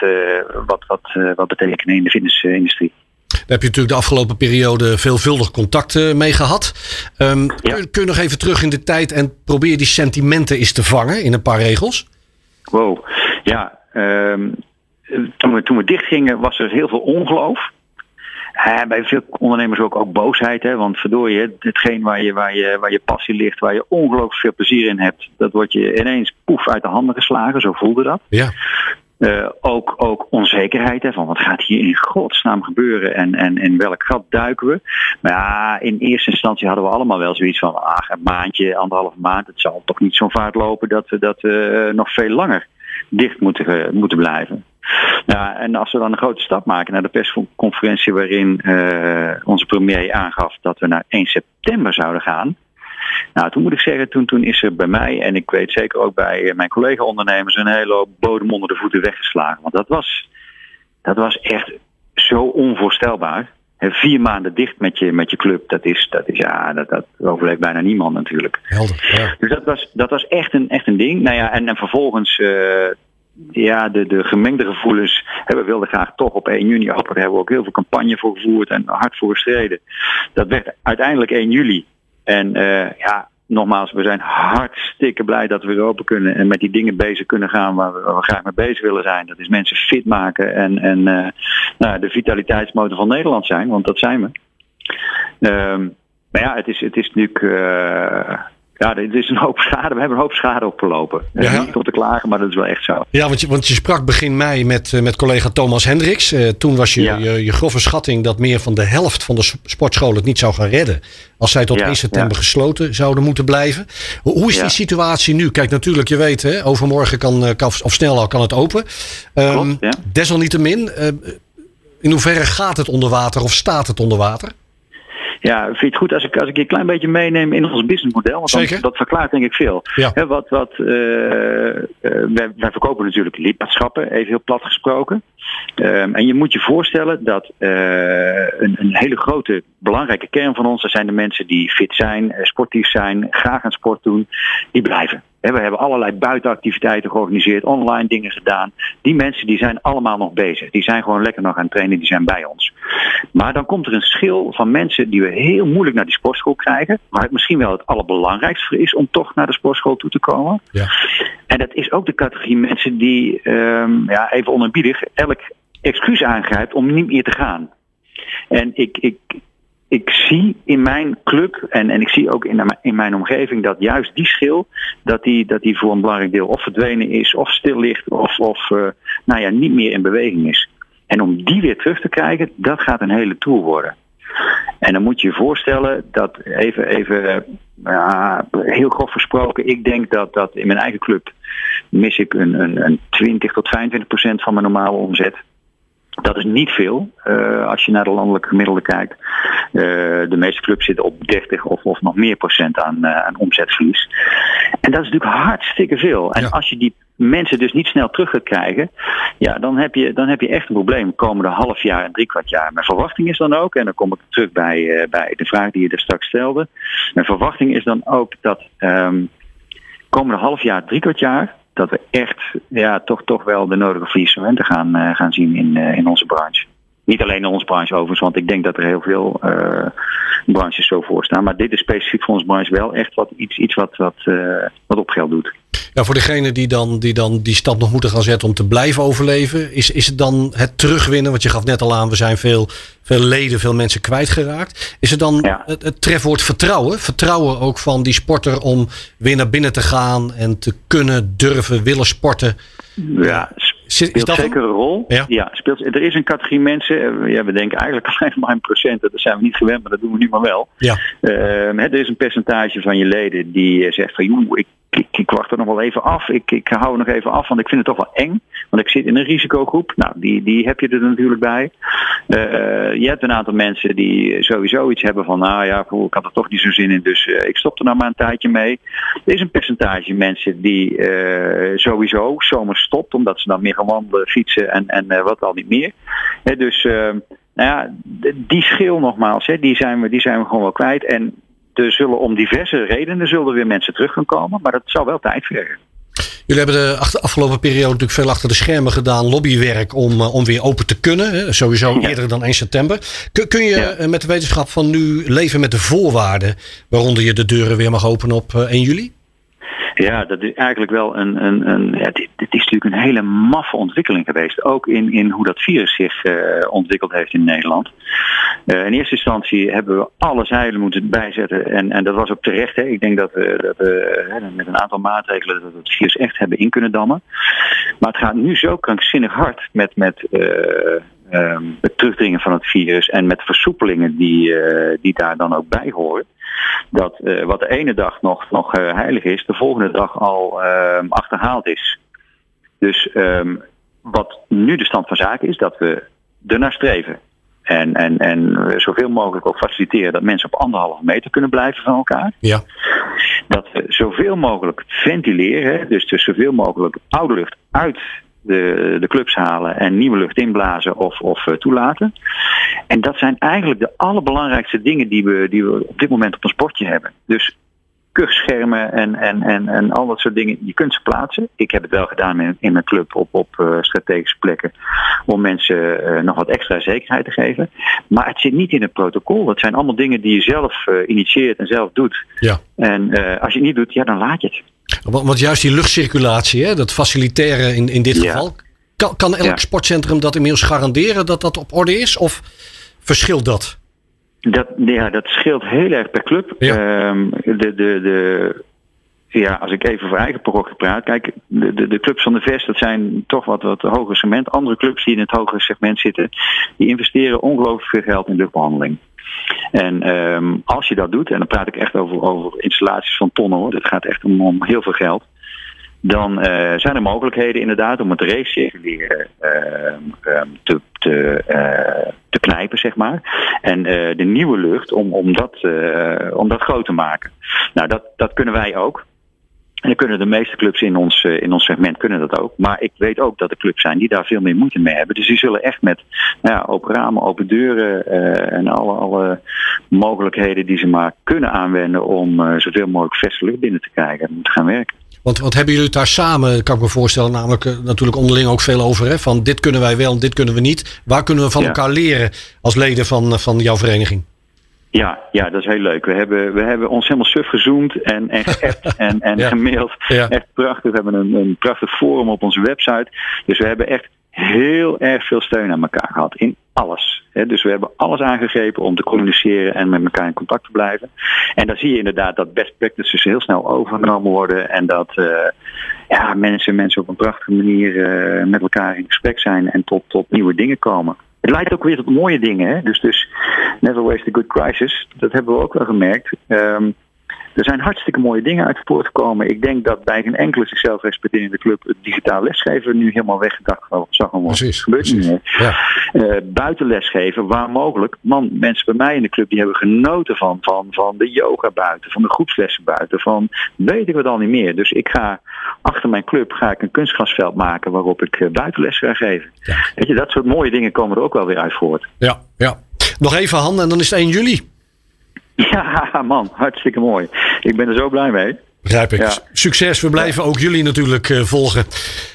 wat, wat, wat betekenen in de fitnessindustrie. Daar heb je natuurlijk de afgelopen periode veelvuldig contact mee gehad. Um, ja. kun, kun, je nog even terug in de tijd en probeer die sentimenten eens te vangen in een paar regels? Wow, ja. Um, toen, we, toen we dichtgingen was er heel veel ongeloof. Uh, bij veel ondernemers ook, ook boosheid. Hè? Want verdorie, hetgeen waar je, waar, je, waar je passie ligt, waar je ongelooflijk veel plezier in hebt, dat wordt je ineens poef uit de handen geslagen. Zo voelde dat. Ja. Uh, ook, ook onzekerheid hè, van wat gaat hier in godsnaam gebeuren en, en in welk gat duiken we. Maar ja, in eerste instantie hadden we allemaal wel zoiets van ach, een maandje, anderhalve maand. Het zal toch niet zo'n vaart lopen dat we dat, uh, nog veel langer dicht moeten, moeten blijven. En als we dan een grote stap maken naar de persconferentie waarin onze premier aangaf dat we naar 1 september zouden gaan. Nou, toen moet ik zeggen, toen, toen is er bij mij, en ik weet zeker ook bij mijn collega-ondernemers, een hele bodem onder de voeten weggeslagen. Want dat was, dat was echt zo onvoorstelbaar. Vier maanden dicht met je, met je club, dat is, dat is ja, dat, dat overleeft bijna niemand natuurlijk. Helder, ja. Dus dat was, dat was echt, een, echt een ding. Nou ja, en, en vervolgens, uh, ja, de, de gemengde gevoelens. We wilden graag toch op 1 juni open. Daar hebben we ook heel veel campagne voor gevoerd en hard voor gestreden. Dat werd uiteindelijk 1 juli. En uh, ja, nogmaals, we zijn hartstikke blij dat we weer open kunnen en met die dingen bezig kunnen gaan waar we, waar we graag mee bezig willen zijn. Dat is mensen fit maken en, en uh, nou, de vitaliteitsmotor van Nederland zijn, want dat zijn we. Ehm, maar ja, het is, het is natuurlijk. Uh, ja, het is een hoop schade. We hebben een hoop schade opgelopen. Ja. Niet om te klagen, maar dat is wel echt zo. Ja, want je, want je sprak begin mei met, met collega Thomas Hendricks. Uh, toen was je, je, je, grove schatting dat meer van de helft van de sportscholen het niet zou gaan redden. Als zij tot 1 september gesloten zouden moeten blijven. Hoe is die situatie nu? Kijk, natuurlijk, je weet, hè, overmorgen kan, kan of snel al kan het open. Um, Klopt, desalniettemin, uh, in hoeverre gaat het onder water of staat het onder water? Ja, vind je het goed als ik, als ik je een klein beetje meeneem in ons businessmodel? Want dat verklaart denk ik veel. Ja. wat, wat, uh, wij, wij, verkopen natuurlijk lidmaatschappen, even heel plat gesproken. Um, en je moet je voorstellen dat uh, een, een, hele grote belangrijke kern van ons, dat zijn de mensen die fit zijn, sportief zijn, graag aan sport doen, die blijven. We hebben allerlei buitenactiviteiten georganiseerd, online dingen gedaan. Die mensen die zijn allemaal nog bezig. Die zijn gewoon lekker nog aan het trainen, die zijn bij ons. Maar dan komt er een schil van mensen die we heel moeilijk naar die sportschool krijgen. Waar het misschien wel het allerbelangrijkste is om toch naar de sportschool toe te komen. Ja. En dat is ook de categorie mensen die, um, ja, even onerbiedig, elk excuus aangrijpt om niet meer te gaan. En ik, ik, ik zie in mijn club en, en ik zie ook in, in mijn omgeving dat juist die schil, dat die, dat die voor een belangrijk deel of verdwenen is, of stil ligt, of, of uh, nou ja, niet meer in beweging is. En om die weer terug te krijgen, dat gaat een hele tour worden. En dan moet je je voorstellen dat, even, even ja, heel grof gesproken, ik denk dat, dat in mijn eigen club mis ik een, een, een 20 tot 25 procent van mijn normale omzet. Dat is niet veel uh, als je naar de landelijke gemiddelde kijkt. Uh, de meeste clubs zitten op 30 of, of nog meer procent aan, uh, aan omzetverlies. En dat is natuurlijk hartstikke veel. En als je die mensen dus niet snel terug gaat krijgen, ja, dan heb je, dan heb je echt een probleem komende half jaar en drie kwart jaar. Mijn verwachting is dan ook, en dan kom ik terug bij, bij de vraag die je er straks stelde. Mijn verwachting is dan ook dat um, komende half jaar, drie kwart jaar, dat we echt ja, toch, toch wel de nodige faillissementen gaan, uh, gaan zien in, uh, in onze branche. Niet alleen in onze branche overigens, want ik denk dat er heel veel uh, branches zo voor staan. Maar dit is specifiek voor onze branche wel echt wat, iets, iets wat, wat, wat op geld doet. Ja, voor degene die dan, die dan die stap nog moeten gaan zetten om te blijven overleven, is, is het dan het terugwinnen? Want je gaf net al aan, we zijn veel, veel leden, veel mensen kwijtgeraakt. Is het dan het, het trefwoord vertrouwen? Vertrouwen ook van die sporter om weer naar binnen te gaan en te kunnen, durven, willen sporten? Ja, speelt dat zeker een rol. Ja. ja. speelt, er is een categorie mensen, eh, ja, we denken eigenlijk alleen maar in procenten, dat zijn we niet gewend, maar dat doen we nu maar wel. Ja. Uh, er is een percentage van je leden die eh, zegt van, joh, ik ik, ik, wacht er nog wel even af. Ik, ik hou nog even af, want ik vind het toch wel eng. Want ik zit in een risicogroep. Nou, die, die heb je er natuurlijk bij. Uh, je hebt een aantal mensen die sowieso iets hebben van, nou ja, ik had er toch niet zo zin in, dus uh, ik stop er nou maar een tijdje mee. Er is een percentage mensen die uh, sowieso zomer stopt, omdat ze dan meer gaan wandelen, fietsen en, en wat al niet meer. dus nou ja, die schil nogmaals, hè, die, zijn we, die zijn we gewoon wel kwijt. En er zullen om diverse redenen zullen weer mensen terug gaan komen, maar dat zal wel tijd vergen. Jullie hebben de afgelopen periode natuurlijk veel achter de schermen gedaan, lobbywerk om, uh, om weer open te kunnen. Sowieso eerder dan 1 september. Kun, kun je ja. uh, met de wetenschap van nu leven met de voorwaarden waaronder je de deuren weer mag openen op uh, 1 juli? Ja, dat is eigenlijk wel een. een, een is natuurlijk een hele maffe ontwikkeling geweest. Ook in, in hoe dat virus zich uh, ontwikkeld heeft in Nederland. Uh, in eerste instantie hebben we alle zeilen moeten bijzetten. En, en dat was ook terecht. Hè. Ik denk dat we, dat we met een aantal maatregelen dat het virus echt hebben in kunnen dammen. Maar het gaat nu zo krankzinnig hard met. met uh, um, het terugdringen van het virus en met versoepelingen die, die daar dan ook bij horen dat uh, wat de ene dag nog, nog uh, heilig is, de volgende dag al uh, achterhaald is. Dus um, wat nu de stand van zaken is, dat we ernaar streven. En, en, en zoveel mogelijk ook faciliteren dat mensen op anderhalve meter kunnen blijven van elkaar. Ja. Dat we zoveel mogelijk ventileren, dus, dus zoveel mogelijk oude lucht uit de, de clubs halen en nieuwe lucht inblazen of, of uh, toelaten. En dat zijn eigenlijk de allerbelangrijkste dingen die we, die we op dit moment op een sportje hebben. Dus kuchschermen en, en, en, en al dat soort dingen. Je kunt ze plaatsen. Ik heb het wel gedaan in, in mijn club op, op uh, strategische plekken. Om mensen uh, nog wat extra zekerheid te geven. Maar het zit niet in het protocol. Dat zijn allemaal dingen die je zelf uh, initieert en zelf doet. Ja. En als je het niet doet, ja, dan laat je het. Want, want juist die luchtcirculatie, hè, dat facilitaire in, in dit ja. geval. Kan, kan elk ja. sportcentrum dat inmiddels garanderen dat dat op orde is? Of verschilt dat? Dat, ja, dat scheelt heel erg per club. Ja. Ehm, de, de, de, ja, als ik even voor eigen parochie praat. Kijk, de, de, de clubs van de Vest, dat zijn toch wat, wat hoger segment. Andere clubs die in het hogere segment zitten, die investeren ongelooflijk veel geld in luchtbehandeling. En ehm, als je dat doet, en dan praat ik echt over, over installaties van tonnen hoor, dat gaat echt om, om heel veel geld. Dan eh, zijn er mogelijkheden inderdaad om het recirculeren ehm, te, eh, te knijpen, zeg maar. En de nieuwe lucht om, om, dat, om dat groot te maken. Nou, dat, dat kunnen wij ook. En dan kunnen de meeste clubs in ons, in ons segment kunnen dat ook. Maar ik weet ook dat er clubs zijn die daar veel meer moeite mee hebben. Dus die zullen echt met nou ja, open ramen, open deuren en alle, alle mogelijkheden die ze maar kunnen aanwenden om zoveel mogelijk verse lucht binnen te krijgen en te gaan werken. Want wat hebben jullie het daar samen, kan ik me voorstellen, namelijk eh, natuurlijk onderling ook veel over. Hè? Van dit kunnen wij wel en dit kunnen we niet. Waar kunnen we van Ja. elkaar leren als leden van, van jouw vereniging? Ja, ja, dat is heel leuk. We hebben, we hebben ons helemaal suf gezoomd en, en geappt en, en Ja. gemaild. Ja. Echt prachtig. We hebben een, een prachtig forum op onze website. Dus we hebben echt heel erg veel steun aan elkaar gehad. In alles. Dus we hebben alles aangegrepen om te communiceren en met elkaar in contact te blijven. En dan zie je inderdaad dat best practices heel snel overgenomen worden. En dat eh, ja, mensen, mensen op een prachtige manier eh, met elkaar in gesprek zijn en tot, tot nieuwe dingen komen. Het leidt ook weer tot mooie dingen. Dus, dus never waste a good crisis. Dat hebben we ook wel gemerkt. Ehm, er zijn hartstikke mooie dingen uit voortgekomen. Ik denk dat bij geen enkele zichzelf respecterende club het digitaal lesgeven nu helemaal weggedacht zag worden. Precies, gebeurt niet meer. Ja. Eh, buiten lesgeven, waar mogelijk. Man, mensen bij mij in de club die hebben genoten van, van, van de yoga buiten, van de groepslessen buiten, van weet ik wat al niet meer. Dus ik ga achter mijn club ga ik een kunstgrasveld maken waarop ik eh, buitenles ga geven. Ja. Weet je, dat soort mooie dingen komen er ook wel weer uit voort. Ja, ja. Nog even Han en dan is het 1 juli. Ja, man, hartstikke mooi. Ik ben er zo blij mee. Begrijp ik. Ja. Succes. We blijven ook jullie natuurlijk eh, volgen.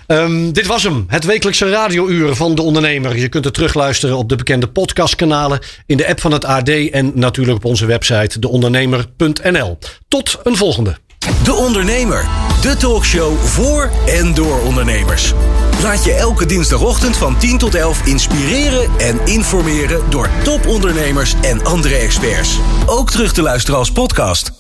Ehm, dit was hem. Het wekelijkse radiouur van de ondernemer. Je kunt het terugluisteren op de bekende podcastkanalen. In de app van het AD. En natuurlijk op onze website deondernemer.nl. Tot een volgende. De Ondernemer. De talkshow voor en door ondernemers. Laat je elke dinsdagochtend van 10 tot 11 inspireren en informeren door topondernemers en andere experts. Ook terug te luisteren als podcast.